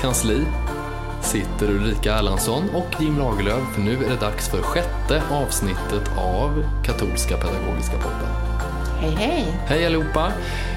Kansli sitter Ulrika Erlandsson och Jim Lagerlöf för nu är det dags för sjätte avsnittet av Katolska Pedagogiska Podden. Hej hej! Hej allihopa!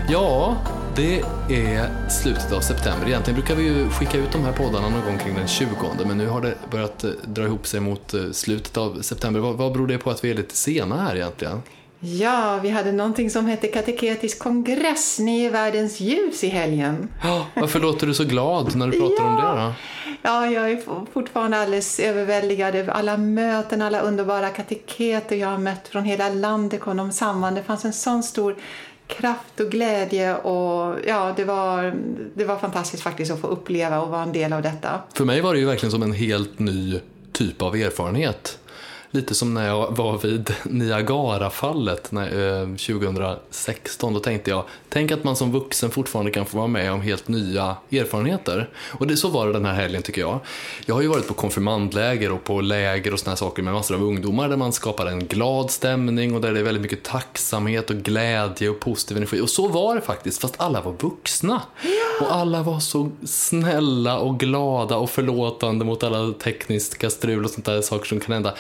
Ja, det är slutet av september. Egentligen brukar vi ju skicka ut de här poddarna någon gång kring den 20 men nu har det börjat eh, dra ihop sig mot eh, slutet av september. Vad, vad beror det på att vi är lite sena här egentligen? Ja, vi hade någonting som hette kateketisk kongress, Ni är världens ljus i helgen. Ja, varför låter du så glad när du pratar om det då? Ja, jag är fortfarande alldeles överväldigad över alla möten, alla underbara kateketer jag har mött från hela landet kom de samman. Det fanns en sån stor kraft och glädje och ja, det var, det var fantastiskt faktiskt att få uppleva och vara en del av detta. För mig var det ju verkligen som en helt ny typ av erfarenhet. Lite som när jag var vid Niagarafallet när, eh, 2016. Då tänkte jag, tänk att man som vuxen fortfarande kan få vara med om helt nya erfarenheter. Och det, så var det den här helgen tycker jag. Jag har ju varit på konfirmandläger och på läger och såna här saker med massor av ungdomar där man skapar en glad stämning och där det är väldigt mycket tacksamhet och glädje och positiv energi. Och så var det faktiskt, fast alla var vuxna. Och alla var så snälla och glada och förlåtande mot alla tekniska strul och sånt där saker som kan hända.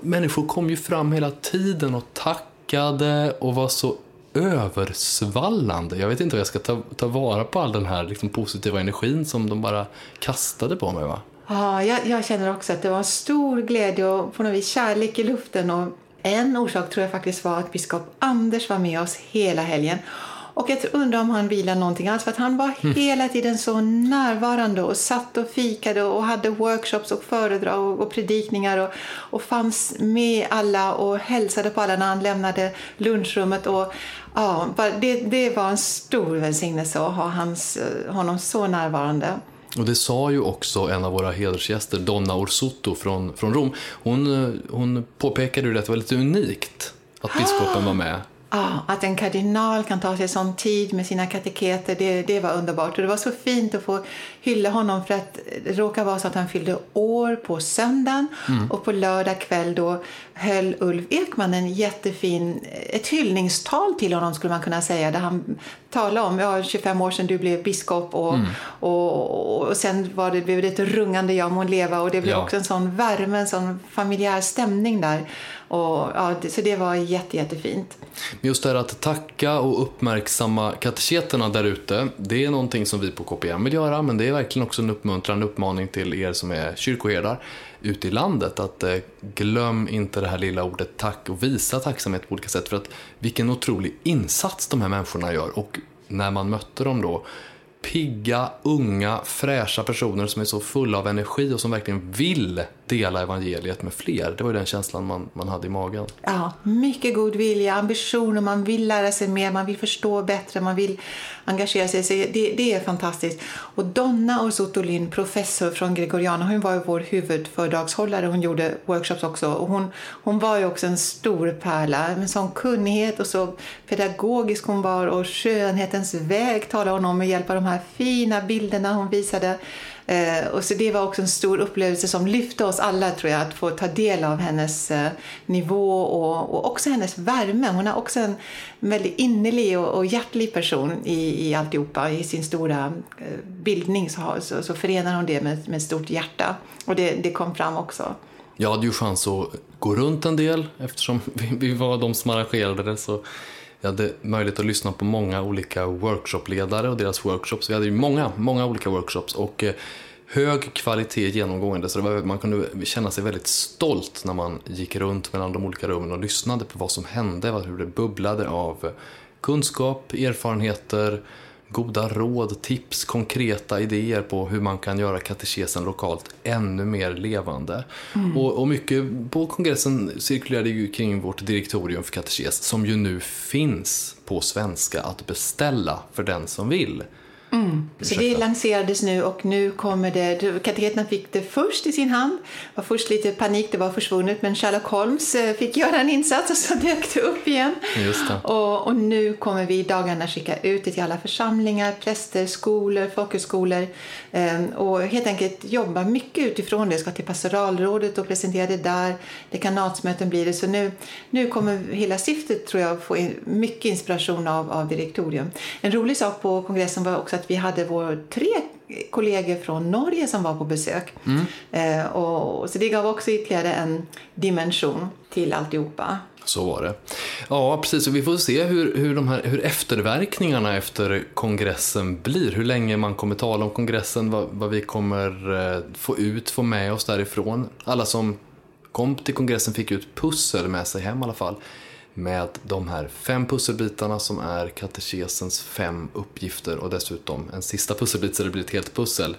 Människor kom ju fram hela tiden och tackade och var så översvallande. Jag vet inte hur jag ska ta, ta vara på all den här liksom, positiva energin som de bara kastade på mig. Va? Ja, jag, jag känner också att det var en stor glädje och på något vis kärlek i luften. Och en orsak tror jag faktiskt var att biskop Anders var med oss hela helgen. Och jag undrar om han vilar någonting alls för att han var hela tiden så närvarande och satt och fikade och hade workshops och föredrag och, och predikningar och, och fanns med alla och hälsade på alla när han lämnade lunchrummet. Och, ja, det, det var en stor välsignelse att ha hans, eh, honom så närvarande. Och det sa ju också en av våra hedersgäster, Donna Orsotto från, från Rom. Hon, eh, hon påpekade ju att det var lite unikt att biskopen var med. Ja, att en kardinal kan ta sig sån tid med sina kateketer, det, det var underbart. Och det var så fint att få hylla honom för att det råkar vara så att han fyllde år på söndagen och på lördag kväll då höll Ulf Ekman en jättefin, ett hyllningstal till honom skulle man kunna säga, där han talade om, ja 25 år sedan du blev biskop och, och, och sen var det, blev det ett rungande ja må leva och det blev Ja. också en sån värme, en sån familjär stämning där. Och, ja, så det var jätte, jättefint. Just det här att tacka och uppmärksamma kateketerna där ute, det är någonting som vi på KPM vill göra, men det är verkligen också en uppmuntrande uppmaning till er som är kyrkoherdar ute i landet, att eh, glöm inte det här lilla ordet tack och visa tacksamhet på olika sätt, för att vilken otrolig insats de här människorna gör. Och när man mötte dem då, pigga, unga, fräscha personer som är så fulla av energi och som verkligen vill dela evangeliet med fler. Det var ju den känslan man, man hade i magen. Ja, mycket god vilja, ambitioner, man vill lära sig mer, man vill förstå bättre, man vill engagera sig. Det, det är fantastiskt. Och Donna Orsotolin, professor från Gregoriana, hon var ju vår huvudföredragshållare. Hon gjorde workshops också. Och hon, hon var ju också en stor pärla med sån kunnighet och så pedagogisk hon var och skönhetens väg talade hon om med hjälp av de här fina bilderna hon visade. Eh, och så det var också en stor upplevelse som lyfte oss alla tror jag att få ta del av hennes eh, nivå och, och också hennes värme. Hon är också en väldigt innerlig och, och hjärtlig person i, i alltihopa. I sin stora eh, bildning så, så, så förenar hon det med, med ett stort hjärta. Och det, det kom fram också. Jag hade ju chans att gå runt en del eftersom vi, vi var de som arrangerade det. Så jag hade möjlighet att lyssna på många olika workshopledare och deras workshops. Vi hade ju många, många olika workshops och eh, hög kvalitet genomgående. Så det var, man kunde känna sig väldigt stolt när man gick runt mellan de olika rummen och lyssnade på vad som hände, hur det bubblade av kunskap, erfarenheter, goda råd, tips, konkreta idéer på hur man kan göra katekesen lokalt ännu mer levande. Mm. Och, och, mycket på kongressen cirkulerade ju kring vårt direktorium för katekes som ju nu finns på svenska att beställa för den som vill. Mm. Så det lanserades nu och nu kommer det, kateketerna fick det först i sin hand. Det var först lite panik, det var försvunnet, men Sherlock Holmes eh, fick göra en insats och så dök det upp igen. Och, och, nu kommer vi i dagarna skicka ut det till alla församlingar, präster, skolor, folkhögskolor ehm, och helt enkelt jobba mycket utifrån det. Jag ska till pastoralrådet och presentera det där, dekanatsmöten blir det. Så nu, nu kommer hela stiftet tror jag få mycket inspiration av, av direktorium. En rolig sak på kongressen var också att vi hade vår tre kollegor från Norge som var på besök. Mm. Eh, och, så det gav också ytterligare en dimension till alltihopa. Så var det. Ja, precis. Och vi får se hur, hur, de här, hur efterverkningarna efter kongressen blir. Hur länge man kommer tala om kongressen, vad, vad vi kommer eh, få ut, få med oss därifrån. Alla som kom till kongressen fick ut pussel med sig hem i alla fall med de här fem pusselbitarna som är katekesens fem uppgifter och dessutom en sista pusselbit så det blir ett helt pussel.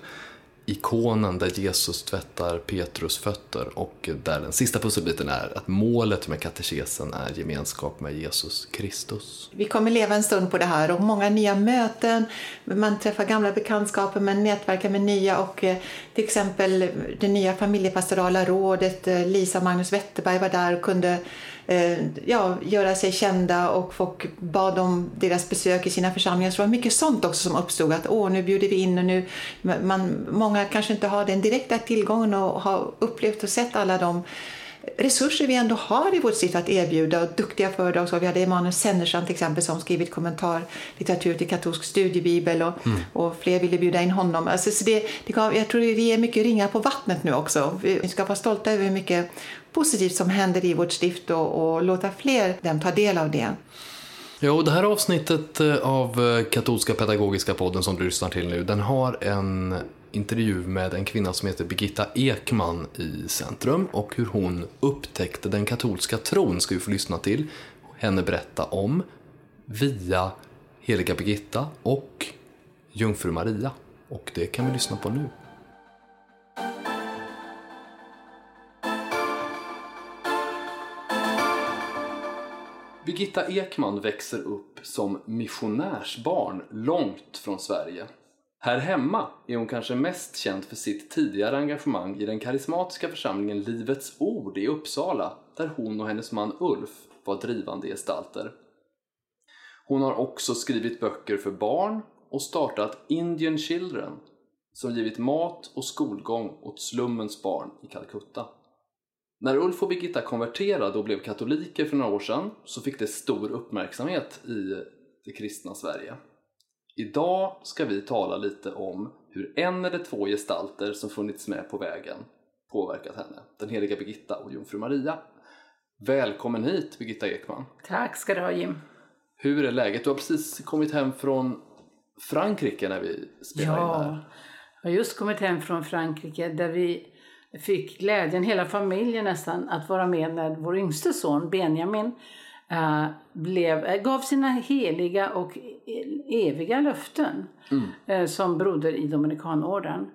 Ikonen där Jesus tvättar Petrus fötter och där den sista pusselbiten är att målet med katekesen är gemenskap med Jesus Kristus. Vi kommer leva en stund på det här och många nya möten, man träffar gamla bekantskaper men nätverkar med nya och eh, till exempel det nya familjepastorala rådet, eh, Lisa och Magnus Wetterberg var där och kunde Eh, ja, göra sig kända och folk bad om deras besök i sina församlingar. Så det var mycket sånt också som uppstod. Att åh, nu bjuder vi in och nu... Man, många kanske inte har den direkta tillgången och har upplevt och sett alla de resurser vi ändå har i vårt stift att erbjuda och duktiga föredrag. Så vi hade Emanuel Sennersson till exempel som skrivit kommentarlitteratur till katolsk studiebibel och, mm. och fler ville bjuda in honom. Alltså, så det, det gav, jag tror vi är mycket ringar på vattnet nu också. Vi ska vara stolta över hur mycket positivt som händer i vårt stift och, och låta fler dem ta del av det. Ja, och det här avsnittet eh, av eh, Katolska pedagogiska podden som du lyssnar till nu, den har en intervju med en kvinna som heter Birgitta Ekman i centrum och hur hon upptäckte den katolska tron ska vi få lyssna till henne berätta om via heliga Birgitta och jungfru Maria. Och det kan vi lyssna på nu. Birgitta Ekman växer upp som missionärsbarn långt från Sverige. Här hemma är hon kanske mest känd för sitt tidigare engagemang i den karismatiska församlingen Livets Ord i Uppsala där hon och hennes man Ulf var drivande gestalter. Hon har också skrivit böcker för barn och startat Indian Children som givit mat och skolgång åt slummens barn i Calcutta. När Ulf och Birgitta konverterade och blev katoliker för några år sedan så fick det stor uppmärksamhet i det kristna Sverige. Idag ska vi tala lite om hur en eller två gestalter som funnits med på vägen påverkat henne, den heliga Birgitta och jungfru Maria. Välkommen hit Birgitta Ekman. Tack ska du ha Jim. Hur är läget? Du har precis kommit hem från Frankrike när vi spelade ja, in här. jag har just kommit hem från Frankrike där vi fick glädjen, hela familjen nästan, att vara med när vår yngste son Benjamin uh, blev, uh, gav sina heliga och eviga löften mm. uh, som broder i Dominikanorden.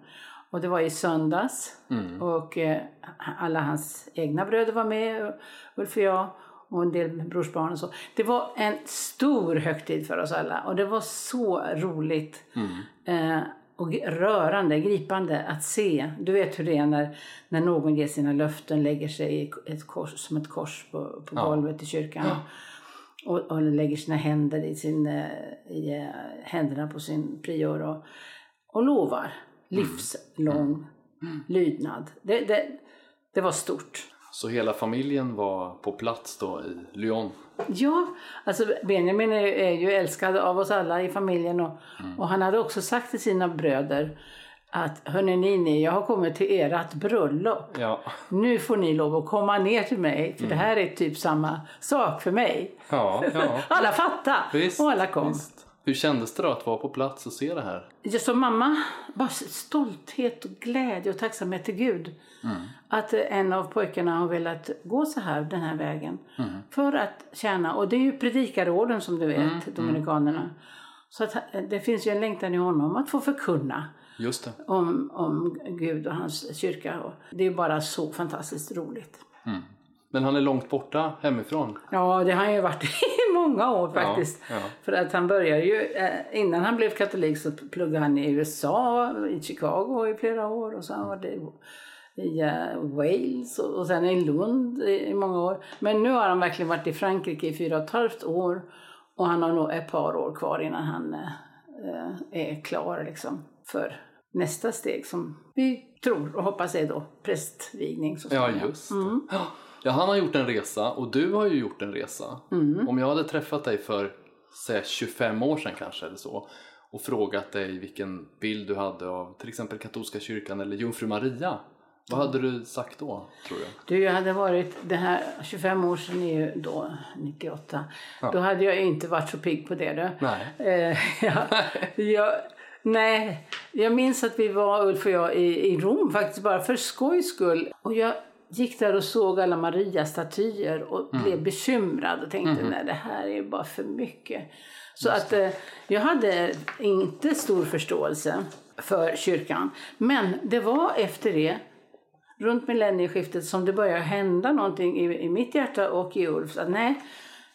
Och det var i söndags mm. och alla hans egna bröder var med, Ulf och jag och en del brorsbarn och så. Det var en stor högtid för oss alla och det var så roligt. Mm och rörande, gripande att se. Du vet hur det är när, när någon ger sina löften, lägger sig i ett kors, som ett kors på, på ja. golvet i kyrkan. Ja. Och, och, lägger sina händer i, sin, eh, i eh, händerna på sin prior och, och lovar livslång mm. Mm. lydnad. Det, det, det var stort. Så hela familjen var på plats då i Lyon? Ja, alltså Benjamin är, är ju älskad av oss alla i familjen och, mm. och han hade också sagt till sina bröder att hörni ni, jag har kommit till ert bröllop. Ja. Nu får ni lov att komma ner till mig för mm. det här är typ samma sak för mig. Ja, ja. alla fattade och alla kom. Visst. Hur kändes det då att vara på plats och se det här? Jag som mamma, bara stolthet och glädje och tacksamhet till Gud. Mm. Att en av pojkarna har velat gå så här, den här vägen. Mm. För att tjäna, och det är ju predikarorden som du vet, mm. Dominikanerna. Så att, han- det finns ju en längtan i honom att få förkunna om, om Gud och hans kyrka. Det är bara så fantastiskt roligt. Men han är långt borta hemifrån. Ja, det har han ju varit i många år faktiskt. ja. För att han började ju, eh, innan han blev katolik så pluggade han i USA, i Chicago i flera år och så har han varit i, i eh, Wales och, och sen i Lund i, i många år. Men nu har han verkligen varit i Frankrike i fyra och ett halvt år och han har nog ett par år kvar innan han eh, är klar liksom för nästa steg som vi tror och hoppas är då prästvigning. Så Ja, just det. Ja. Ja, han har gjort en resa och du har ju gjort en resa. Om jag hade träffat dig för säg 25 år sedan kanske eller så och frågat dig vilken bild du hade av till exempel katolska kyrkan eller jungfru Maria. Vad hade du sagt då, tror du? Du, jag hade varit, det här 25 år sedan är ju då 98. Då hade jag inte varit så pigg på det du. Nej. Eh, ja, jag, nej, jag minns att vi var, Ulf och jag, i, i Rom faktiskt bara för skojs skull. Och jag gick där och såg alla Maria-statyer och blev bekymrad och tänkte nej det här är bara för mycket. Så att eh, jag hade inte stor förståelse för kyrkan. Men det var efter det runt millennieskiftet som det började hända någonting i, i mitt hjärta och i Ulfs. Att nej,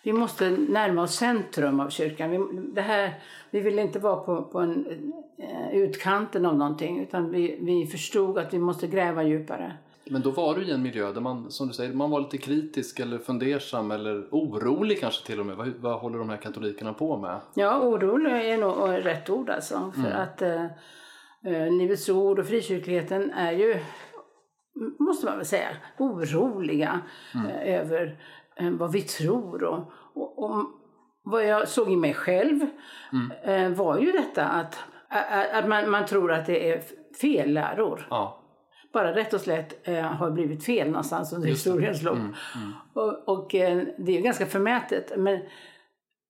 vi måste närma oss centrum av kyrkan. Vi, det här, vi vill inte vara på, på en, eh, utkanten av någonting utan vi, vi förstod att vi måste gräva djupare. Men då var du i en miljö där man, som du säger, man var lite kritisk eller fundersam eller orolig kanske till och med. Vad, vad håller de här katolikerna på med? Ja, orolig är nog rätt ord alltså. För att eh, eh, Livets Ord och frikyrkligheten är ju, måste man väl säga, oroliga eh, över eh, vad vi tror. Och, och, och vad jag såg i mig själv eh, var ju detta att, att, att man, man tror att det är felläror. Ja, Bara rätt och slätt eh, har blivit fel någonstans under historiens lopp. Och, och eh, det är ju ganska förmätet. Men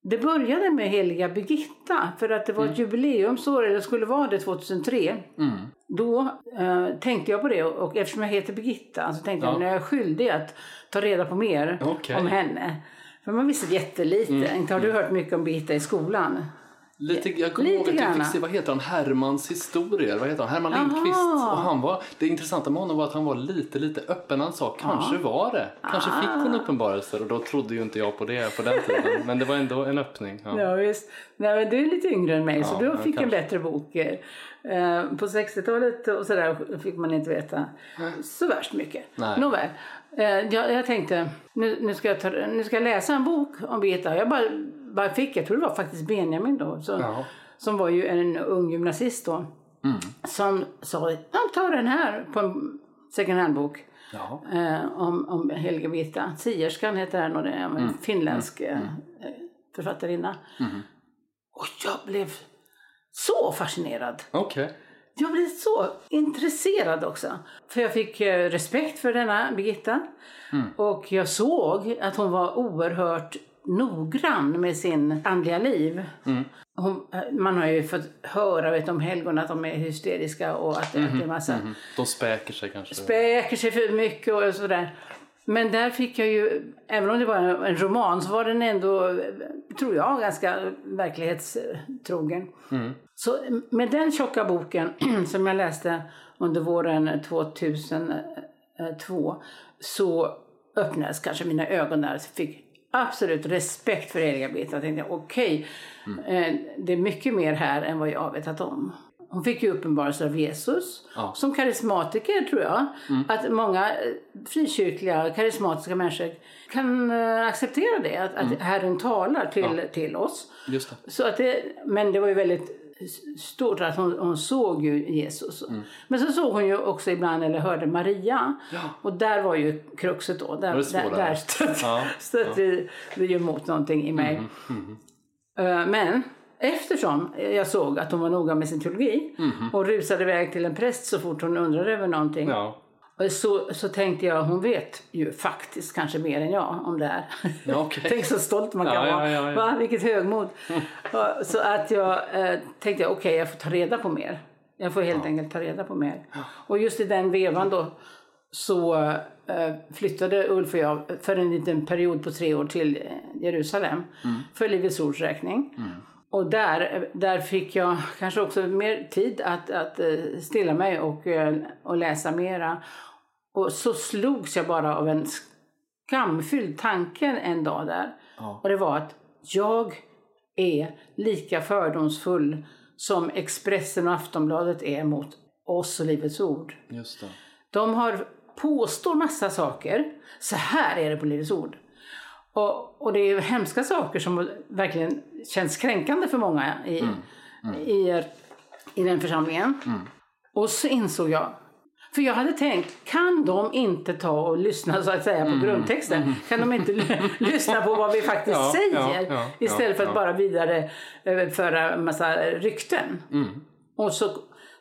det började med heliga Birgitta. För att det var ett jubileumsår, eller skulle vara det 2003. Då eh, tänkte jag på det och eftersom jag heter Birgitta så tänkte Ja. jag att jag är skyldig att ta reda på mer Okej. om henne. För man visste jättelite. Inte har du hört mycket om Birgitta i skolan? Lite, jag kommer ihåg att jag fick se, vad heter han, Hermans historier, vad heter han, Herman. Lindqvist. Och han var, det intressanta med honom var att han var lite, lite öppen. Han sa kanske var det, kanske fick Ah. hon uppenbarelser och då trodde ju inte jag på det på den tiden. Men det var ändå en öppning. Ja. Ja, visst. Nej, men du är lite yngre än mig, så Ja, du ja, fick en kanske. bättre bok. Eh, på 60-talet och sådär fick man inte veta så värst mycket. Nej. Nåväl, eh, jag, jag tänkte nu, nu, ska jag ta, nu ska jag läsa en bok om Birgitta. Jag bara, bara fick, jag tror det var faktiskt Benjamin då, så, Ja. som var ju en ung gymnasist då. Mm. Som sa, ta den här på en second hand-bok. Eh, om, om Helga Birgitta. Sierskan heter den och det är en Mm. finländsk eh, författarinna. Och jag blev så fascinerad. Okej. Jag blev så intresserad också. För jag fick eh, respekt för denna Birgitta. Och jag såg att hon var oerhört noggrann med sin andliga liv. Hon, eh, man har ju fått höra vet, om helgon att de är hysteriska och att, det att det är massa Mm. De späker sig kanske. späker sig för mycket och sådär. Men där fick jag ju, även om det var en roman, så var den ändå, tror jag, ganska verklighetstrogen. Så med den tjocka boken som jag läste under våren 2002 så öppnades kanske mina ögon där. Jag fick absolut respekt för heliga Birgitta. Jag tänkte okej, eh, det är mycket mer här än vad jag vetat om. Hon fick ju uppenbarelser av Jesus. Ja. Som karismatiker tror jag att många eh, frikyrkliga karismatiska människor kan eh, acceptera det. Att, att Herren talar till, till oss. Just det. Så att det, men det var ju väldigt stort att hon, hon såg ju Jesus. Men så såg hon ju också ibland, eller hörde Maria. Ja. Och där var ju kruxet då. Där, där, där stötte, Ja, stötte det ju emot någonting i mig. Eh, Men eftersom jag såg att hon var noga med sin teologi och rusade iväg till en präst så fort hon undrade över någonting. Ja. Så, så tänkte jag, hon vet ju faktiskt kanske mer än jag om det här. Ja, okej. Tänk så stolt man kan Ja, vara. ja, ja. Va? Vilket högmod. Så att jag eh, tänkte, okej jag får ta reda på mer. Jag får helt enkelt ta reda på mer. Och just i den vevan då så eh, flyttade Ulf och jag för en liten period på tre år till eh, Jerusalem Mm. för Livets Ords räkning. och där, där fick jag kanske också mer tid att, att eh, stilla mig och, eh, och läsa mera. Och så slogs jag bara av en skamfylld tanke en dag där. Ja. Och det var att jag är lika fördomsfull som Expressen och Aftonbladet är mot oss och Livets Ord. Just det. De har, påstår massa saker. Så här är det på Livets Ord. Och, och det är hemska saker som verkligen känns kränkande för många i, I, i den församlingen. Och så insåg jag, för jag hade tänkt, kan de inte ta och lyssna så att säga på grundtexten? Kan de inte lyssna på vad vi faktiskt Ja, säger? ja, ja, istället för att bara vidare eh, föra massa rykten. Och så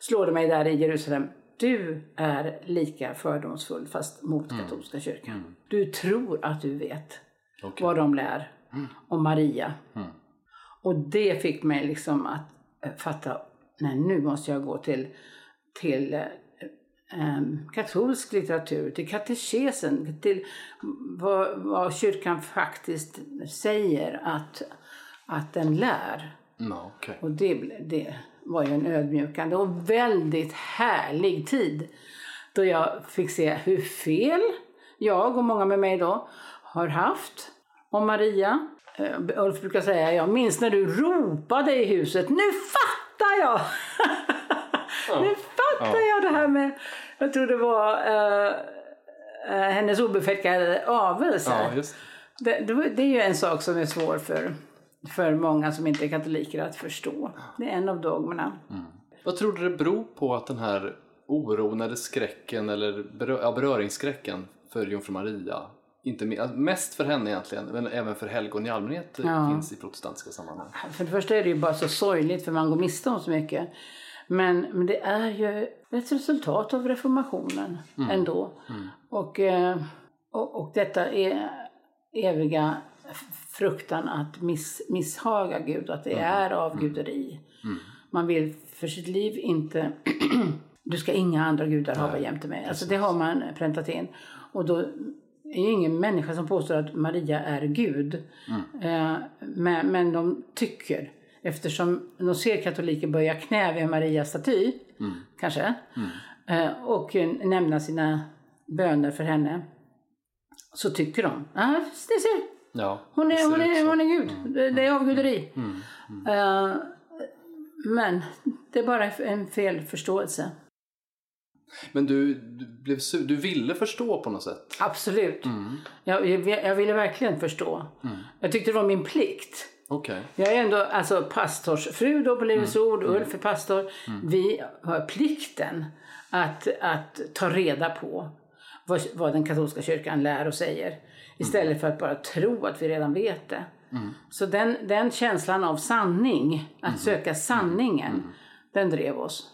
slår det mig där i Jerusalem. Du är lika fördomsfull fast mot katolska kyrkan. Du tror att du vet Okej. vad de lär om Maria. Och det fick mig liksom att eh, fatta, nej nu måste jag gå till, till eh, katolsk litteratur, till katekesen, till vad, vad kyrkan faktiskt säger att, att den lär. Ja, okej. Och det, det var ju en ödmjukande och väldigt härlig tid. Då jag fick se hur fel jag och många med mig då har haft om Maria. Eh, Ulf brukar säga, jag minns när du ropade i huset, nu fattar jag! nu fattar jag det här med, jag tror det var eh, eh, hennes obefläckade avelse. Ja, det. Det, det, är ju en sak som är svår för, för många som inte är katoliker att förstå. Det är en av dogmerna. Vad tror du det beror på att den här oron eller skräcken eller berö- ja, beröringsskräcken för jungfru Maria, inte alltså mest för henne egentligen, men även för helgon i allmänhet Ja. finns i protestantiska sammanhang? För det första är det ju bara så sorgligt för man går miste om så mycket. Men, men det är ju ett resultat av reformationen ändå. Och, eh, och, och detta är eviga fruktan att miss, misshaga Gud, att det är avguderi. Man vill för sitt liv inte du ska inga andra gudar hava jämte mig. Alltså det har man präntat in. Och då är ju ingen människa som påstår att Maria är Gud. Eh, men, men de tycker, eftersom de ser katoliker böja knä vid Marias staty, kanske, eh, och nämna sina böner för henne, så tycker de, ah, det ser, Ja, hon är, hon är, hon är Gud. Det, det är avguderi. Eh, men det är bara en fel förståelse. Men du, du, blev su- du ville förstå på något sätt? Absolut. Jag, jag, jag ville verkligen förstå. Jag tyckte det var min plikt. Okej. Jag är ändå alltså, pastorsfru då på Livets Ord, Ulf är pastor. Vi har plikten att, att ta reda på vad, vad den katolska kyrkan lär och säger. Istället för att bara tro att vi redan vet det. Så den, den känslan av sanning, att söka sanningen, den drev oss.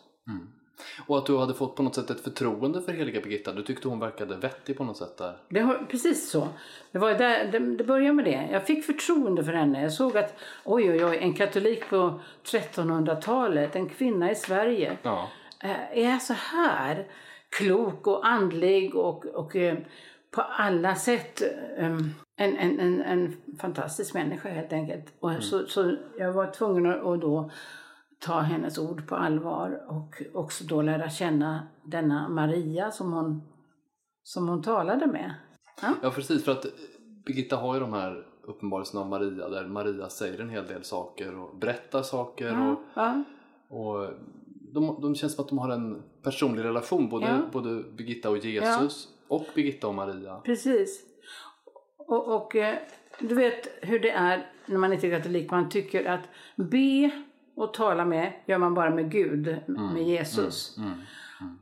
Och att du hade fått på något sätt ett förtroende för heliga Birgitta. Du tyckte hon verkade vettig på något sätt där. Det har, precis så. Det, var där, det, det började med det. Jag fick förtroende för henne. Jag såg att oj, oj, oj, en katolik på 1300-talet, en kvinna i Sverige, Ja. eh, är så här klok och andlig och, och eh, på alla sätt eh, en, en, en, en fantastisk människa helt enkelt. Och så, så jag var tvungen att att då ta hennes ord på allvar och också då lära känna denna Maria som hon, som hon talade med. Ja. Ja, precis. För att Birgitta har ju de här uppenbarelserna av Maria där Maria säger en hel del saker och berättar saker. Och, Ja, och de, de känns som att de har en personlig relation, både, Ja. både Birgitta och Jesus och Birgitta och Maria. precis. Och, och eh, du vet hur det är när man inte är katolik. Man tycker att be och tala med gör man bara med Gud, med Jesus. Mm.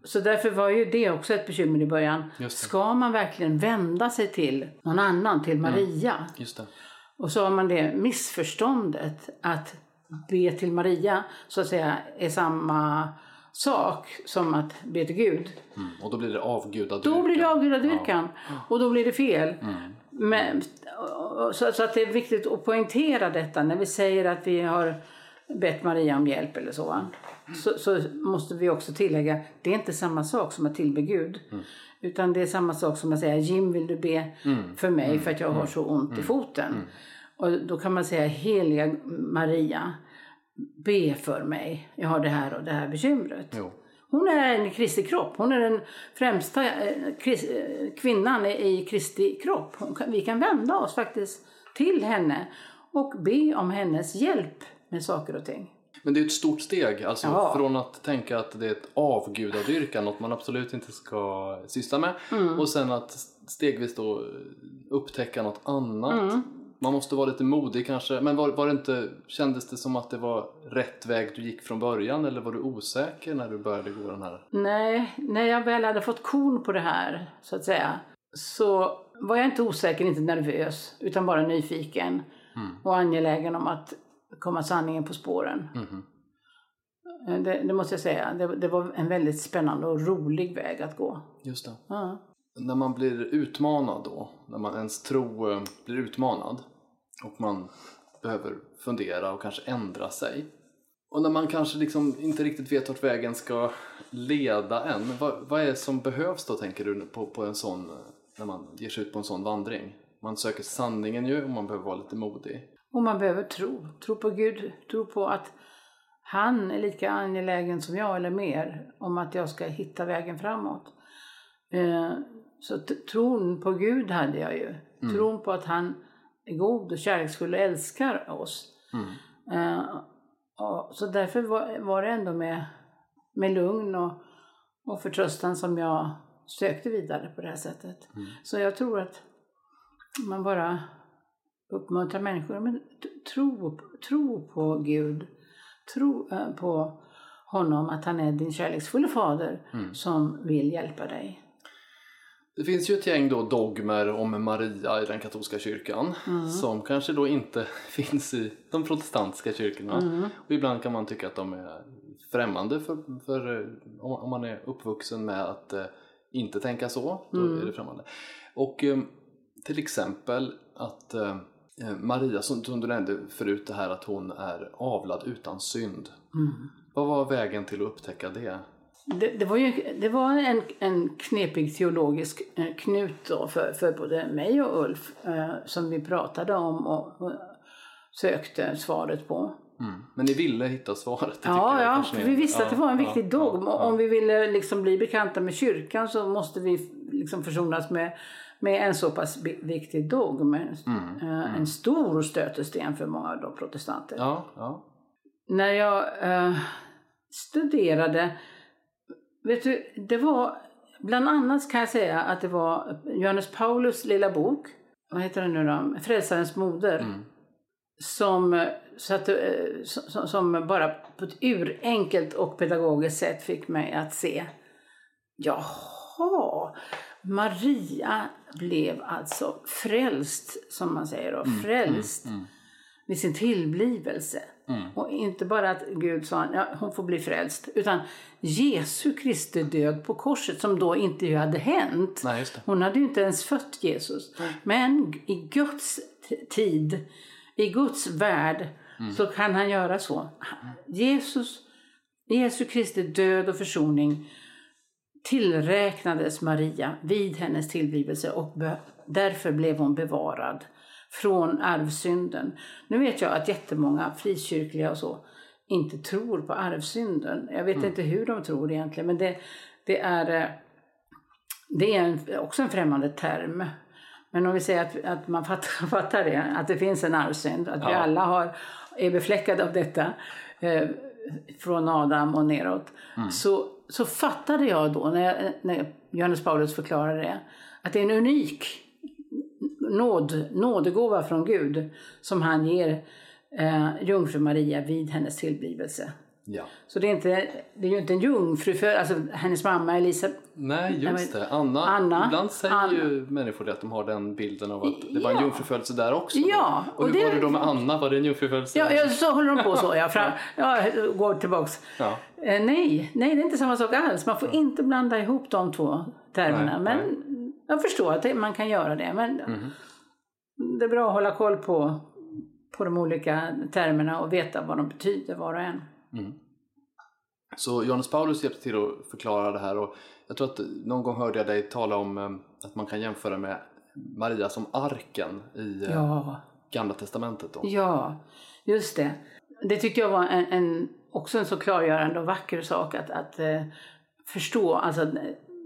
Så därför var ju det också ett bekymmer i början. Ska man verkligen vända sig till någon annan, till Maria? Just det. Och så har man det missförståndet att be till Maria så att säga är samma sak som att be till Gud. Mm. Och då blir det avgudadyrkan. Då blir det avgudadyrkan och då blir det fel. Men, så, så att det är viktigt att poängtera detta när vi säger att vi har bett Maria om hjälp eller så. Så, så måste vi också tillägga, det är inte samma sak som att tillbe Gud. Utan det är samma sak som att säga, Jim vill du be för mig för att jag har så ont i foten. Och då kan man säga, heliga Maria, be för mig. Jag har det här och det här bekymret. Jo. Hon är en Kristi kropp. Hon är den främsta eh, eh, kvinnan i Kristi kropp. Vi kan vända oss faktiskt till henne och be om hennes hjälp med saker och ting. Men det är ett stort steg, alltså Ja. från att tänka att det är ett avgudadyrkan, något man absolut inte ska syssla med, Mm. och sen att stegvis då upptäcka något annat. Mm. Man måste vara lite modig kanske, men var, var det inte, kändes det som att det var rätt väg du gick från början eller var du osäker när du började gå den här? Nej, när jag väl hade fått kon på det här, så att säga, så var jag inte osäker, inte nervös, utan bara nyfiken och angelägen om att komma sanningen på spåren. Eh, Det, det måste jag säga. Det, det var en väldigt spännande och rolig väg att gå. Just det. Ja. När man blir utmanad då, när man ens tro eh, blir utmanad och man behöver fundera och kanske ändra sig. Och när man kanske liksom inte riktigt vet vart vägen ska leda en, vad, vad är det som behövs då tänker du på, på en sån, eh, när man ger sig ut på en sån vandring? Man söker sanningen ju och man behöver vara lite modig. Och man behöver tro. Tro på Gud. Tro på att han är lika angelägen som jag eller mer om att jag ska hitta vägen framåt. Eh, Så tron på Gud hade jag ju. Tron på att han är god och kärleksfull och älskar oss. Eh, och Så därför var, det ändå med, med lugn och, och förtröstan som jag sökte vidare på det här sättet. Så jag tror att man bara uppmuntrar människor. Men tro, tro på Gud. Tro eh, på honom att han är din kärleksfulla fader som vill hjälpa dig. Det finns ju ett gäng då dogmer om Maria i den katolska kyrkan som kanske då inte finns i de protestantiska kyrkorna. Och ibland kan man tycka att de är främmande för, för eh, om man är uppvuxen med att eh, inte tänka så, då är det främmande. Och eh, till exempel att eh, Maria, som, du nämnde förut, det här att hon är avlad utan synd. Vad var vägen till att upptäcka det? Det, det var ju det var en, en knepig teologisk eh, knut då för, för både mig och Ulf eh, som vi pratade om och, sökte svaret på. Mm. Men ni ville hitta svaret? Ja, ja, för vi visste att det var en Ja, viktig ja, dogm. ja, Och Om vi ville liksom bli bekanta med kyrkan så måste vi liksom försonas med, med en så pass viktig dogm. Mm, Eh, En stor stötesten för många då protestanter. Ja, ja. När jag eh, studerade, vet du, det var bland annat kan jag säga att det var Johannes Paulus lilla bok, vad heter den nu då, Frälsarens moder. Mm. Som, eh, satte, eh, som, som bara på ett urenkelt och pedagogiskt sätt fick mig att se, jaha, Maria blev alltså frälst, som man säger då, frälst vid sin tillblivelse. Och inte bara att Gud sa ja, hon får bli frälst, utan Jesu Kristi död på korset som då inte hade hänt. Nej. Hon hade ju inte ens fött Jesus. Men i Guds tid, i Guds värld, så kan han göra så. Jesus, Jesu Kristi död och försoning tillräknades Maria vid hennes tillblivelse och därför blev hon bevarad från arvsynden. Nu vet jag att jättemånga frikyrkliga och så inte tror på arvsynden. Jag vet inte hur de tror egentligen men det, det är, eh, det är en, också en främmande term. Men om vi säger att, att man fattar, fattar det, att det finns en arvsynd, att vi Ja. alla har, är befläckade av detta eh, från Adam och neråt. Så, så fattade jag då, när, jag, när Johannes Paulus förklarade det, att det är en unik nåd, nådegåva från Gud som han ger eh, jungfru Maria vid hennes tillblivelse ja. Så det är, inte, det är ju inte en jungfru, för, alltså hennes mamma Elisa, Nej, just det. Anna. Anna. Ibland säger Anna. ju människor det att de har den bilden av att det var en Ja. jungfrufödelse där också. Ja, Och, och hur det- var det då med Anna? Var det en jungfrufödelse? Ja, ja, så håller de på så. Ja, fram, ja, går tillbaks. Ja. Eh, nej, nej, det är inte samma sak alls. Man får inte blanda ihop de två termerna. Nej, men jag förstår att det, man kan göra det. Men det är bra att hålla koll på, på de olika termerna och veta vad de betyder var och en. Så Johannes Paulus hjälpte till att förklara det här och jag tror att någon gång hörde jag dig tala om eh, att man kan jämföra med Maria som arken i eh, Ja, Gamla Testamentet. Då. ja, just det. det tyckte jag var en, en, också en så klargörande och vacker sak att, att eh, förstå alltså,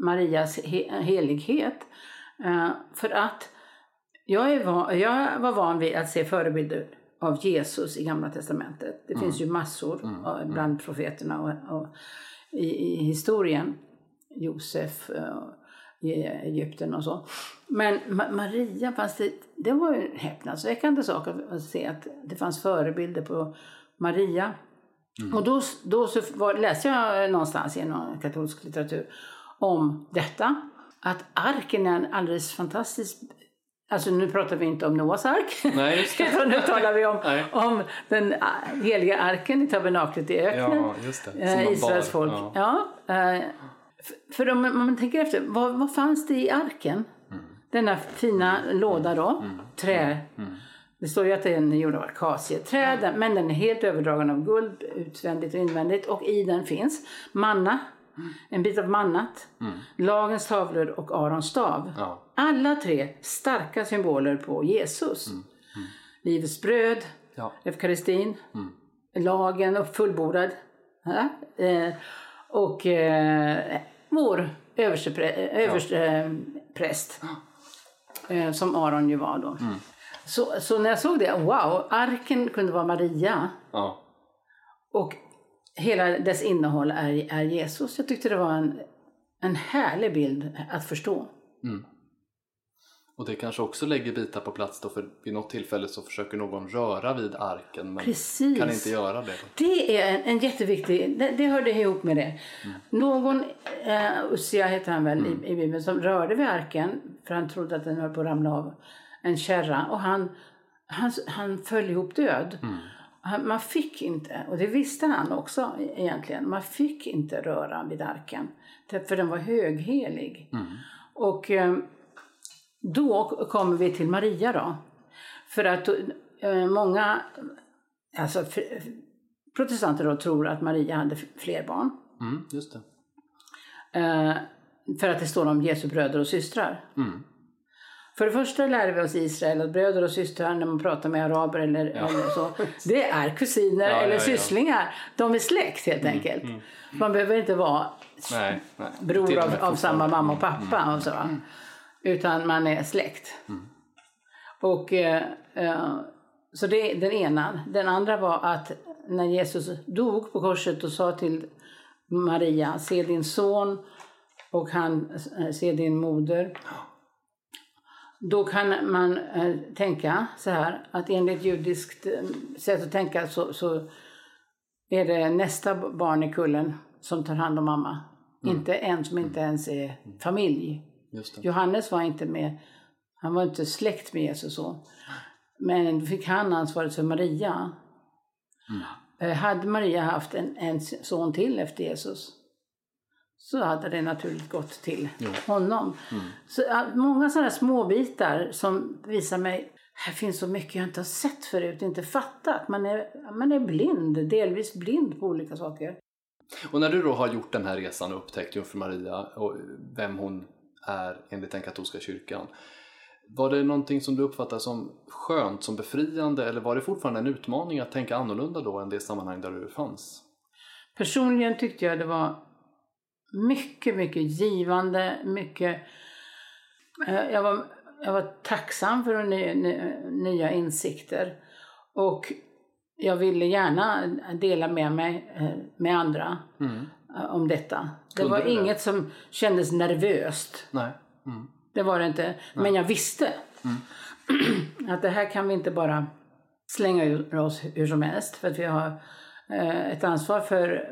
Marias he, helighet. Eh, för att jag, är van, jag var van vid att se förebilder av Jesus i Gamla Testamentet. Det finns ju massor av- bland profeterna och, och i, i historien. Josef eh, i Egypten och så. Men Ma- Maria, fanns det, det var ju en häpnadsväckande sak att, att se att det fanns förebilder på Maria. Och då, då så var, läste jag någonstans i någon katolsk litteratur om detta. Att arken är en alldeles fantastisk Alltså nu pratar vi inte om Noas ark. Nej, just. Utan nu talar vi om, Nej. om den ah, heliga arken i tabernaklet i öknen. Ja, just Eh, Israels folk. Ja. Ja. eh, f- för om man tänker efter, vad, vad fanns det i arken? Mm. Denna fina låda då, trä. Mm. Det står ju att den är gjord av akacieträd, men den är helt överdragen av guld utvändigt och invändigt. Och i den finns manna, Mm. En bit av mannat, lagens tavlor och Arons stav. Ja. Alla tre starka symboler på Jesus. Livets bröd, Mm. Ja. eukaristin, lagen och fullbordad. Ja? Eh, och eh, vår överstepre, överste, eh, präst. Eh, som Aron ju var då. Så, så när jag såg det, wow, arken kunde vara Maria. Och hela dess innehåll är, är Jesus. Jag tyckte det var en, en härlig bild att förstå. Och det kanske också lägger bitar på plats då för vid något tillfälle så försöker någon röra vid arken men Precis. kan inte göra det. Det är en, en jätteviktig, det, det hörde ihop med det. Någon, eh, Ussia heter han väl i, i Bibeln, som rörde vid arken för han trodde att den höll på att ramla av en kärra och han, han, han föll ihop död. Han, man fick inte, och det visste han också e- egentligen, man fick inte röra vid arken. För den var höghelig. Och eh, då kommer vi till Maria då. För att eh, många alltså, protestanter då tror att Maria hade fler barn. Mm, just det. Eh, för att det står om Jesu bröder och systrar. Mm. För det första lär vi oss i Israel att bröder och systrar när man pratar med araber eller, eller så, det är kusiner Ja, eller ja, ja. sysslingar. De är släkt helt enkelt. Man behöver inte vara Nej, nej. bror av, av samma mamma och pappa. Och så, va? Utan man är släkt. Och, eh, eh, så det är den ena. Den andra var att när Jesus dog på korset och sa till Maria, se din son och han eh, se din moder. Då kan man eh, tänka så här att enligt judiskt eh, sätt att tänka så, så är det nästa barn i kullen som tar hand om mamma. Inte en som inte ens är familj. Johannes var inte med, han var inte släkt med Jesus så. Men då fick han ansvaret för Maria. Eh, Hade Maria haft en, en son till efter Jesus så hade det naturligt gått till honom. Så, ja, många sådana små bitar som visar mig här finns så mycket jag inte har sett förut, inte fattat. Man är, man är blind, delvis blind på olika saker. Och när du då har gjort den här resan och upptäckt Jungfru Maria och vem hon är enligt den katolska kyrkan. Var det någonting som du uppfattade som skönt, som befriande eller var det fortfarande en utmaning att tänka annorlunda då än det sammanhang där du fanns? Personligen tyckte jag det var mycket, mycket givande, mycket... eh, Jag var, jag var tacksam för ny, ny, nya insikter. Och jag ville gärna dela med mig eh, med andra eh, om detta. Det Kunde var det? inget som kändes nervöst. Nej. Mm. Det var det inte. Men jag visste att det här kan vi inte bara slänga ur oss hur som helst. För att vi har ett ansvar för,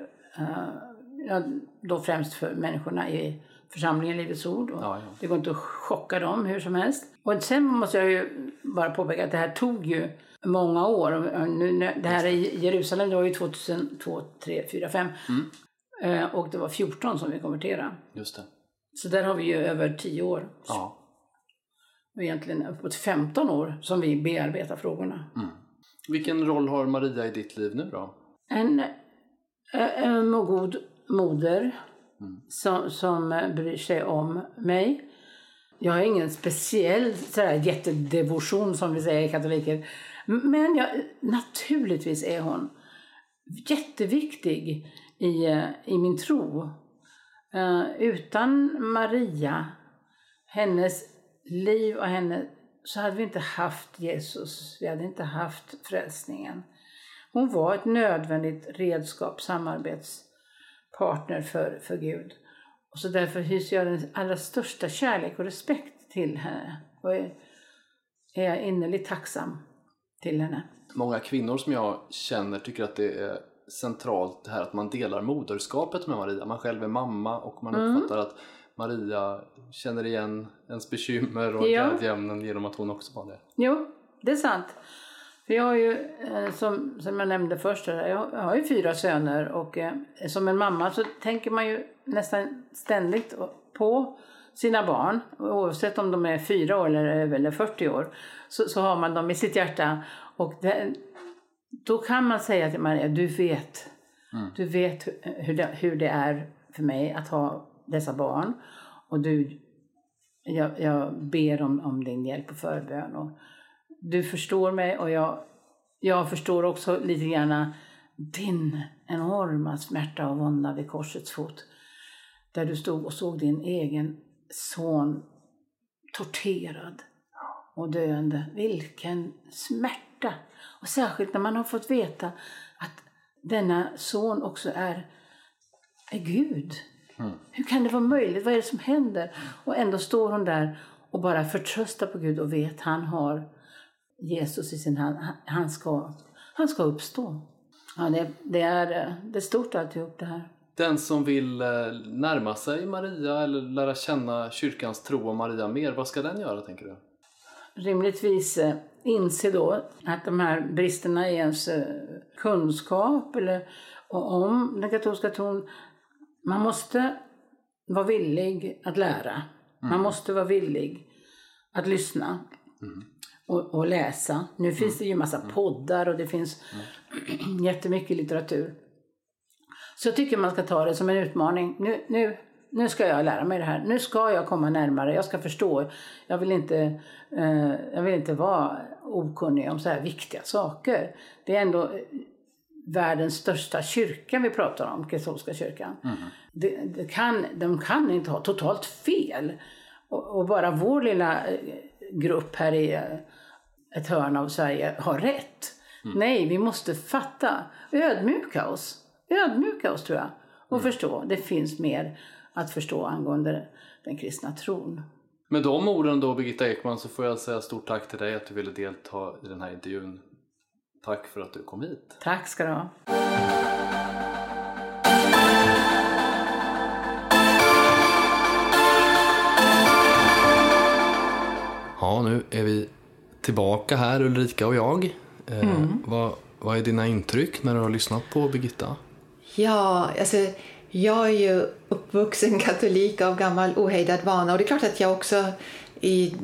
då främst för människorna i församlingen Livets Ord. Och Ja, ja. Det går inte att chocka dem hur som helst. Och sen måste jag ju bara påpeka att det här tog ju många år. Och Nu, det här i Jerusalem det var ju 2002, 3, 4, 5. Eh, Och det var 14 som vi konverterade. Just det. Så där har vi ju över 10 år Ja. och egentligen uppåt 15 år som vi bearbetar frågorna. Vilken roll har Maria i ditt liv nu då? En, eh, en god moder som, som eh, bryr sig om mig. Jag har ingen speciell sådär, jättedevotion som vi säger i katoliker. Men jag, naturligtvis är hon jätteviktig i, eh, i min tro. Uh, utan Maria, hennes liv och henne, så hade vi inte haft Jesus. Vi hade inte haft frälsningen. Hon var ett nödvändigt redskap, samarbetspartner för, för Gud. Och så därför hyser jag den allra största kärlek och respekt till henne. Och är, är innerligt tacksam till henne. Många kvinnor som jag känner tycker att det är centralt det här att man delar moderskapet med Maria. Man själv är mamma och man mm. uppfattar att Maria känner igen ens bekymmer och ja. glädjeämnen genom att hon också var det. Jo, det är sant. För jag har ju, eh, som, som jag nämnde först, jag har ju fyra söner och eh, som en mamma så tänker man ju nästan ständigt på sina barn, oavsett om de är fyra år eller, eller 40 år, så, så har man dem i sitt hjärta. Och det, då kan man säga till Maria, du vet, mm. du vet hur det, hur det är för mig att ha dessa barn. Och du, jag, jag ber om, om din hjälp och förbön. Och du förstår mig och jag, jag förstår också lite grann din enorma smärta och vånda vid korsets fot. Där du stod och såg din egen son torterad och döende. Vilken smärta! Och särskilt när man har fått veta att denna son också är, är Gud. Mm. Hur kan det vara möjligt? Vad är det som händer? Och ändå står hon där och bara förtröstar på Gud och vet att han har Jesus i sin hand. Han ska, han ska uppstå. Ja, det, det, är, det är stort alltihop det här. Den som vill eh, närma sig Maria eller lära känna kyrkans tro om Maria mer, vad ska den göra tänker du? Rimligtvis eh, inse då att de här bristerna i ens eh, kunskap eller om den katolska tron, man måste vara villig att lära. Mm. Man måste vara villig att lyssna mm. Och, och, läsa. Nu mm. finns det ju massa mm. poddar och det finns mm. jättemycket litteratur. Så jag tycker man ska ta det som en utmaning. Nu, nu, nu ska jag lära mig det här. Nu ska jag komma närmare. Jag ska förstå. Jag vill inte, eh, jag vill inte vara okunnig om så här viktiga saker. Det är ändå världens största kyrka vi pratar om, katolska kyrkan. Mm. Det, det kan, de kan inte ha totalt fel. Och, och, bara vår lilla eh, grupp här i eh, ett hörn av Sverige har rätt. Mm. Nej, vi måste fatta, ödmjuka oss ödmjuka oss tror jag och mm. förstå. Det finns mer att förstå angående den kristna tron. Med de orden då Birgitta Ekman så får jag säga stort tack till dig att du ville delta i den här intervjun. Tack för att du kom hit. Tack ska du ha. Ja, nu är vi tillbaka här Ulrika och jag. Eh, mm. vad, vad är dina intryck när du har lyssnat på Birgitta? Ja, alltså jag är ju uppvuxen katolik av gammal ohejdad vana och det är klart att jag också i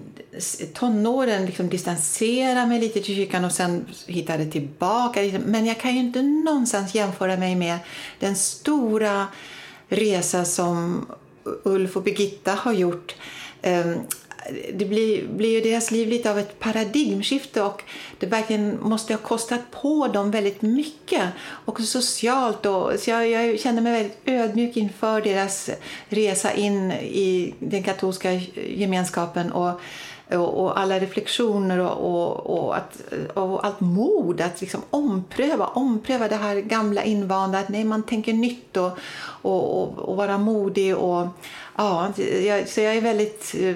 tonåren liksom distanserade mig lite till kyrkan och sen hittade tillbaka. Men jag kan ju inte någonstans jämföra mig med den stora resa som Ulf och Birgitta har gjort. Det blir, blir ju deras liv lite av ett paradigmskifte och det verkligen måste ha kostat på dem väldigt mycket. Också socialt. Och, så jag, jag känner mig väldigt ödmjuk inför deras resa in i den katolska gemenskapen. och och, och alla reflektioner och, och, och, att, och allt mod att liksom ompröva, ompröva det här gamla invanda. Att nej, man tänker nytt och, och, och, vara modig. Och, ja, jag, så jag är väldigt eh,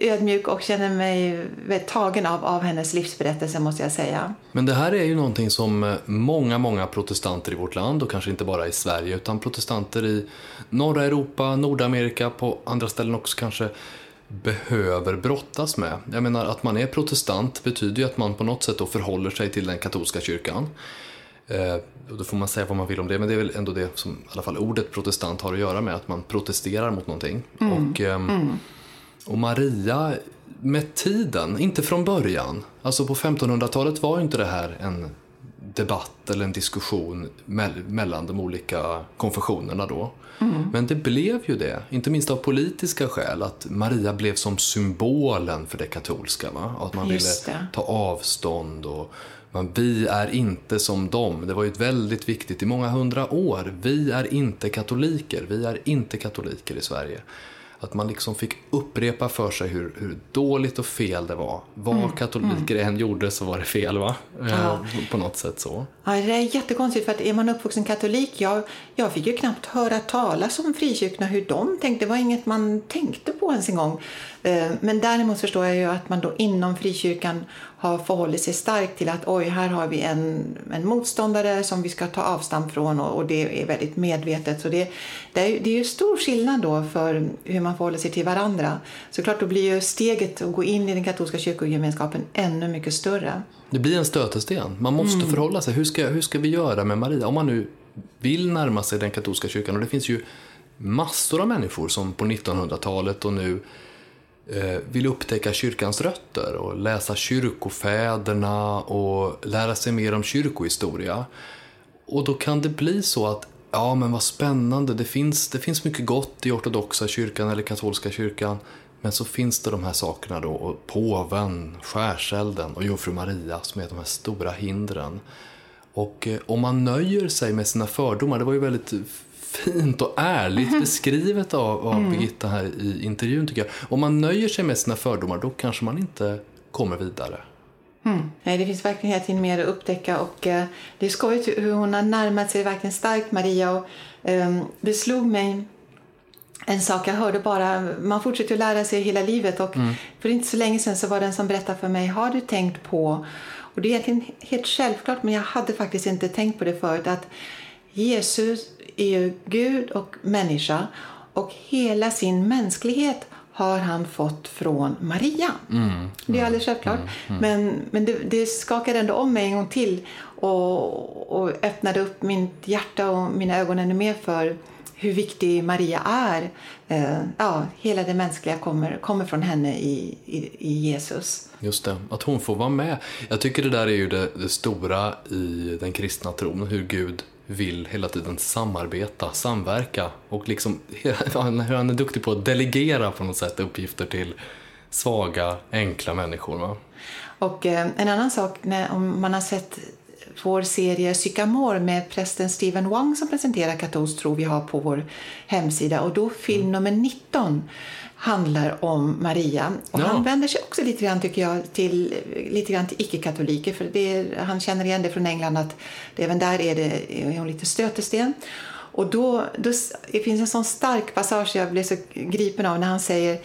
ödmjuk och känner mig tagen av, av hennes livsberättelse måste jag säga. Men det här är ju någonting som eh, många, många protestanter i vårt land och kanske inte bara i Sverige utan protestanter i norra Europa, Nordamerika, på andra ställen också kanske behöver brottas med. Jag menar att man är protestant betyder ju att man på något sätt då förhåller sig till den katolska kyrkan. Eh, då får man säga vad man vill om det, men det är väl ändå det som i alla fall ordet protestant har att göra med, att man protesterar mot någonting. Mm. Och, eh, mm. Och Maria, med tiden, inte från början, alltså på 1500-talet var ju inte det här en debatt eller en diskussion me mellan de olika konfessionerna då. Mm. Men det blev ju det, inte minst av politiska skäl, att Maria blev som symbolen för det katolska. Va? Att man ville ta avstånd och Men vi är inte som dem. Det var ju ett väldigt viktigt i många hundra år. Vi är inte katoliker. Vi är inte katoliker i Sverige. Att man liksom fick upprepa för sig hur, hur dåligt och fel det var. Vad mm. katoliker mm. än gjorde så var det fel va? Ja. Eh, på något sätt så. Ja, det är jättekonstigt för att är man uppvuxen katolik, jag, jag fick ju knappt höra talas om frikyrkorna, hur de tänkte. Det var inget man tänkte på ens en gång. Eh, men däremot förstår jag ju att man då inom frikyrkan har förhållit sig starkt till att oj, här har vi en, en motståndare som vi ska ta avstamp från och, och det är väldigt medvetet. Så det, det, är, det är ju stor skillnad då för hur man förhåller sig till varandra. Så klart då blir ju steget att gå in i den katolska kyrkogemenskapen ännu mycket större. Det blir en stötesten. Man måste mm. förhålla sig. Hur ska, hur ska vi göra med Maria? Om man nu vill närma sig den katolska kyrkan och det finns ju massor av människor som på 1900-talet och nu Eh, vill upptäcka kyrkans rötter och läsa kyrkofäderna och lära sig mer om kyrkohistoria. Och då kan det bli så att, ja men vad spännande, det finns, det finns mycket gott i ortodoxa kyrkan eller katolska kyrkan. Men så finns det de här sakerna då, och påven, skärselden och jungfru Maria som är de här stora hindren. Och eh, om man nöjer sig med sina fördomar, det var ju väldigt fint och ärligt mm. beskrivet av, av mm. Birgitta här i intervjun tycker jag. Om man nöjer sig med sina fördomar då kanske man inte kommer vidare. Mm. Nej, det finns verkligen hela tiden mer att upptäcka och eh, det är skojigt hur hon har närmat sig verkligen starkt Maria och eh, det slog mig en sak jag hörde bara, man fortsätter att lära sig hela livet och mm. för inte så länge sedan så var det en som berättade för mig, har du tänkt på, och det är egentligen helt självklart men jag hade faktiskt inte tänkt på det förut, att Jesus är ju Gud och människa och hela sin mänsklighet har han fått från Maria. Mm, mm, det är alldeles självklart. Mm, mm. men men det, det skakade ändå om mig en gång till och, och öppnade upp mitt hjärta och mina ögon ännu mer för hur viktig Maria är. Eh, ja, hela det mänskliga kommer, kommer från henne i, i, i, Jesus. Just det, att hon får vara med. Jag tycker det där är ju det, det stora i den kristna tron, hur Gud vill hela tiden samarbeta, samverka och liksom hur han är duktig på att delegera på något sätt uppgifter till svaga, enkla människor. Va? Och eh, en annan sak, när, om man har sett vår serie Sycamore med prästen Stephen Wang som presenterar katolsk tro vi har på vår hemsida och då film mm. nummer 19 handlar om Maria. Och ja. Han vänder sig också lite grann, tycker jag, till, lite grann till icke-katoliker. För det, han känner igen det från England att det, även där är, det, är hon lite stötesten. Och då, då det finns en sån stark passage jag blev så gripen av när han säger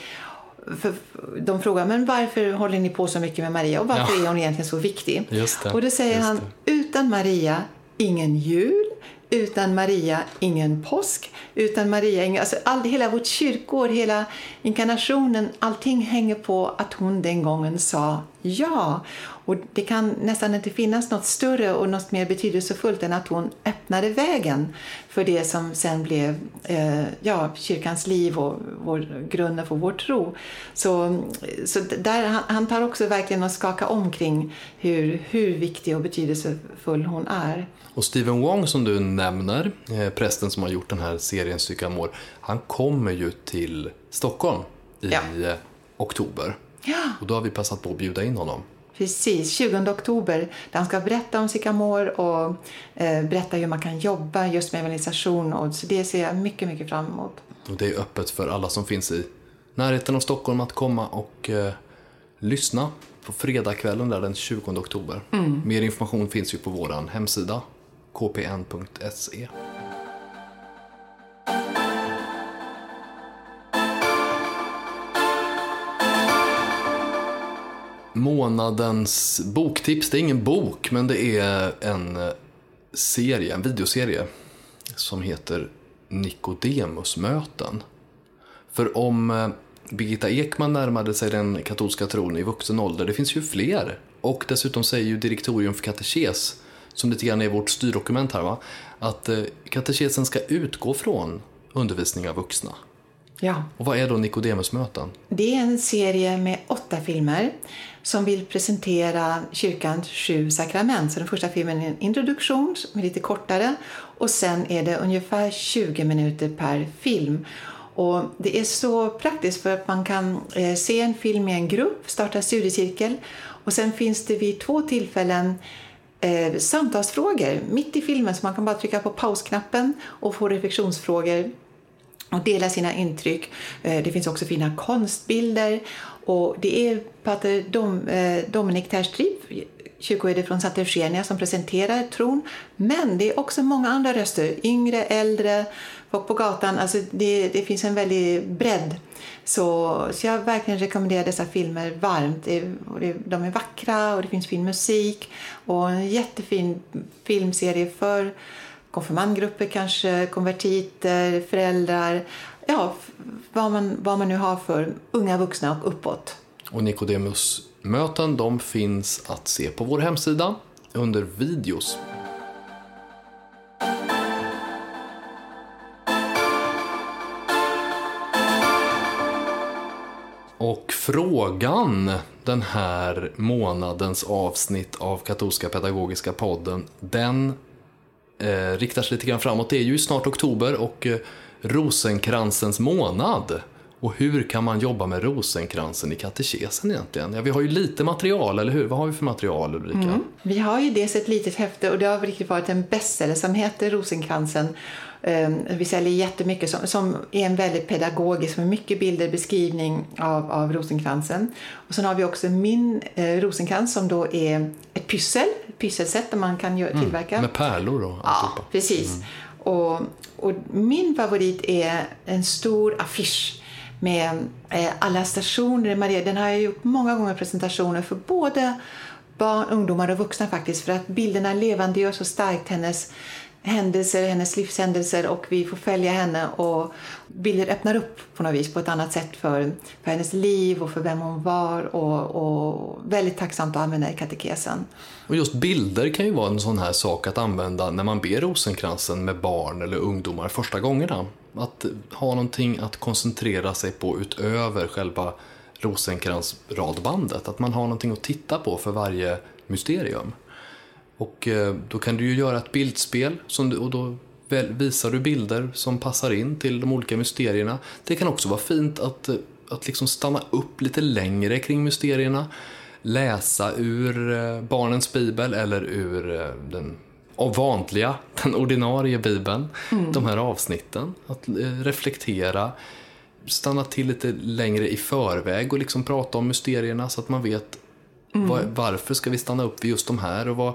för de frågar men varför håller ni på så mycket med Maria och varför ja. är hon egentligen så viktig? Och då säger han utan Maria ingen jul, utan Maria ingen påsk, utan Maria ingen... Alltså all, hela vårt kyrkår, hela inkarnationen, allting hänger på att hon den gången sa ja. Och det kan nästan inte finnas något större och något mer betydelsefullt än att hon öppnade vägen för det som sen blev eh, ja, kyrkans liv och vår, grunden för vår tro. Så, så där, han, han tar också verkligen att skaka omkring hur, hur viktig och betydelsefull hon är. Och Stephen Wong som du nämner, eh, prästen som har gjort den här serien Sycamore, han kommer ju till Stockholm i ja. Oktober. Och då har vi passat på att bjuda in honom. Precis, 20 oktober där han ska berätta om Sycamore och eh, berätta hur man kan jobba just med evangelisation. Och, så det ser jag mycket, mycket fram emot. Och det är öppet för alla som finns i närheten av Stockholm att komma och eh, lyssna på fredagskvällen där den 20 oktober. Mm. Mer information finns ju på vår hemsida kpn.se. Månadens boktips, det är ingen bok men det är en eh, serie, en videoserie som heter Nikodemusmöten. För om eh, Birgitta Ekman närmade sig den katolska tron i vuxen ålder, det finns ju fler. Och dessutom säger ju Direktorium för katekes som lite grann är vårt styrdokument här, va? att eh, katekesen ska utgå från undervisning av vuxna. Ja. Och vad är då Nikodemusmöten? Det är en serie med åtta filmer som vill presentera kyrkans sju sakrament. Så den första filmen är en introduktion som är lite kortare och sen är det ungefär 20 minuter per film. Och det är så praktiskt för att man kan eh, se en film i en grupp, starta studiecirkel och sen finns det vid två tillfällen eh, samtalsfrågor mitt i filmen så man kan bara trycka på pausknappen och få reflektionsfrågor och dela sina intryck. Eh, det finns också fina konstbilder och det är pater Dom, eh, Dominik Terstrip, kyrkoherde från Santa Eugenia som presenterar tron. Men det är också många andra röster, yngre, äldre, folk på gatan. Alltså det, det finns en väldig bredd. Så, så jag verkligen rekommenderar dessa filmer varmt. De är vackra och det finns fin musik och en jättefin filmserie för konfirmandgrupper kanske, konvertiter, föräldrar. Ja, vad man, vad man nu har för unga vuxna och uppåt. Och Nikodemus-möten de finns att se på vår hemsida under videos. Och frågan den här månadens avsnitt av Katolska Pedagogiska podden, den eh, riktar sig lite grann framåt. Det är ju snart oktober och eh, rosenkransens månad. Och hur kan man jobba med rosenkransen i katekesen egentligen? Ja, vi har ju lite material, eller hur? Vad har vi för material Ulrika? Mm. Vi har ju dels ett litet häfte och det har riktigt varit en bestseller som heter Rosenkransen. Um, vi säljer jättemycket som, som är en väldigt pedagogisk med mycket bilder, beskrivning av, av rosenkransen. Och sen har vi också min eh, rosenkrans som då är ett pyssel, ett pysselsätt där man kan mm, tillverka. Mm, med pärlor och Ja, precis. Mm. Och, och min favorit är en stor affisch med eh, alla stationer i Maria. Den har jag gjort många gånger presentationer för både barn, ungdomar och vuxna faktiskt för att bilderna levandegör så starkt hennes händelser, hennes livshändelser och vi får följa henne och bilder öppnar upp på något vis på ett annat sätt för, för hennes liv och för vem hon var och, och väldigt tacksamt att använda i katekesen. Och just bilder kan ju vara en sån här sak att använda när man ber rosenkransen med barn eller ungdomar första gångerna. Att ha någonting att koncentrera sig på utöver själva rosenkrans-radbandet. Att man har någonting att titta på för varje mysterium. Och eh, då kan du ju göra ett bildspel och då visar du bilder som passar in till de olika mysterierna. Det kan också vara fint att, eh, att liksom stanna upp lite längre kring mysterierna. Läsa ur eh, barnens bibel eller ur den vanliga, den ordinarie bibeln, mm. de här avsnitten. Att reflektera, stanna till lite längre i förväg och liksom prata om mysterierna så att man vet mm. var, varför ska vi stanna upp vid just de här och vad,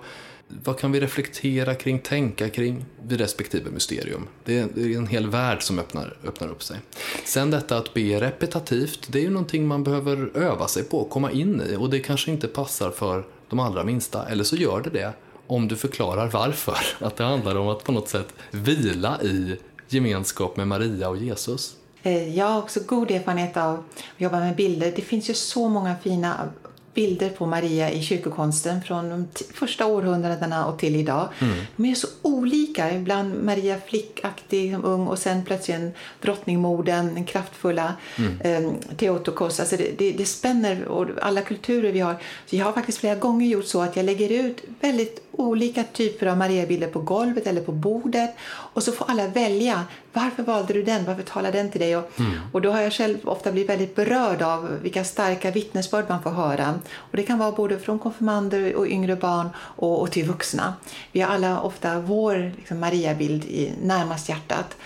vad kan vi reflektera kring, tänka kring vid respektive mysterium? Det är, en hel värld som öppnar, öppnar upp sig. Sen detta att be repetitivt, det är ju någonting man behöver öva sig på, komma in i och det kanske inte passar för de allra minsta, eller så gör det det om du förklarar varför. Att det handlar om att på något sätt vila i gemenskap med Maria och Jesus. Eh, jag har också god erfarenhet av att jobba med bilder. Det finns ju så många fina bilder på Maria i kyrkokonsten från de första århundradena och till idag. Mm. De är så olika. Ibland Maria flickaktig, ung och sen plötsligt en drottningmorden, den kraftfulla mm. eh, Theotokos. Alltså det, det, det spänner och alla kulturer vi har. Så jag har faktiskt flera gånger gjort så att jag lägger ut väldigt olika typer av Mariabilder på golvet eller på bordet och så får alla välja. Varför valde du den? Varför talar den till dig? Och, mm. och då har jag själv ofta blivit väldigt berörd av vilka starka vittnesbörd man får höra. Och det kan vara både från konfirmander och yngre barn och, och till vuxna. Vi har alla ofta vår liksom, Mariabild i närmast hjärtat.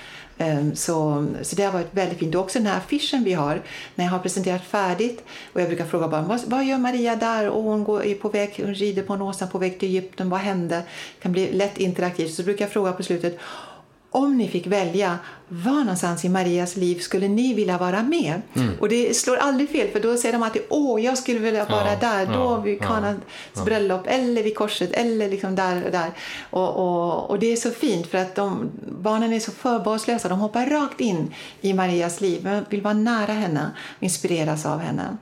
Ehm, så, så det har varit väldigt fint. Och också den här affischen vi har, när jag har presenterat färdigt och jag brukar fråga barn, vad, vad gör Maria där? Och hon går, är på väg, hon rider på en åsna på väg till Egypten, vad hände? Det kan bli lätt interaktivt. Så brukar jag fråga på slutet, om ni fick välja, var någonstans i Marias liv skulle ni vilja vara med? Mm. Och det slår aldrig fel, för då säger de alltid åh, jag skulle vilja vara ja, där, då ja, vid Kanans ja, bröllop, eller vid korset, eller liksom där och där. Och, och, och, det är så fint, för att de, barnen är så förbehållslösa, de hoppar rakt in i Marias liv, vill vara nära henne, inspireras av henne.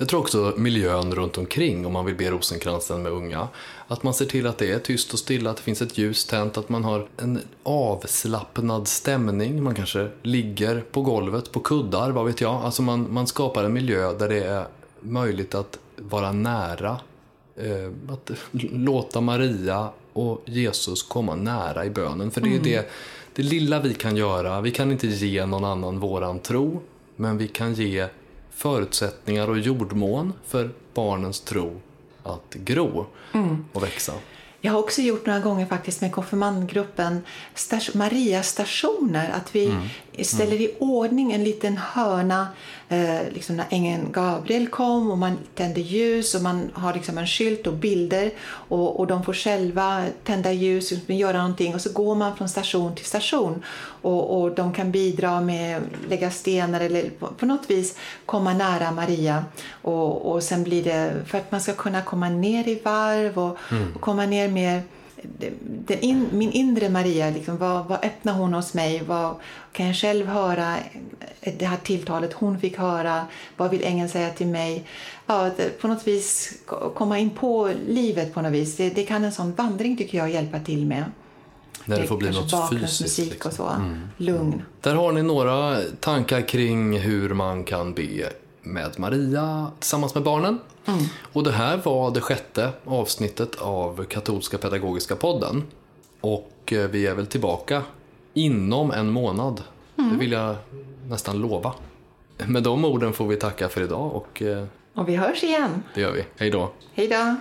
Jag tror också miljön runt omkring om man vill be rosenkransen med unga. Att man ser till att det är tyst och stilla, att det finns ett ljus tänt, att man har en avslappnad stämning. Man kanske ligger på golvet, på kuddar, vad vet jag. Alltså man, man skapar en miljö där det är möjligt att vara nära. Eh, att låta Maria och Jesus komma nära i bönen. För det är mm. det, det lilla vi kan göra. Vi kan inte ge någon annan våran tro, men vi kan ge förutsättningar och jordmån för barnens tro att gro mm. och växa. Jag har också gjort några gånger faktiskt med konfirmandgruppen Maria-stationer. Att vi mm. ställer i ordning en liten hörna eh, liksom när ängeln Gabriel kom och man tänder ljus och man har liksom en skylt och bilder och, och de får själva tända ljus och göra någonting och så går man från station till station och, och de kan bidra med lägga stenar eller på, på något vis komma nära Maria och, och sen blir det för att man ska kunna komma ner i varv och, mm. och komma ner mer in, min inre Maria, liksom, vad, vad öppnar hon hos mig? Vad kan jag själv höra det här tilltalet hon fick höra? Vad vill ängeln säga till mig? Ja, på något vis komma in på livet på något vis. Det, det kan en sån vandring tycker jag hjälpa till med. När det får bli något fysiskt. Liksom. och så. Mm. Lugn. Där har ni några tankar kring hur man kan be med Maria tillsammans med barnen. Mm. Och det här var det sjätte avsnittet av Katolska Pedagogiska podden. Och eh, vi är väl tillbaka inom en månad. Mm. Det vill jag nästan lova. Med de orden får vi tacka för idag och... Eh, och vi hörs igen. Det gör vi. Hej då. Hej då.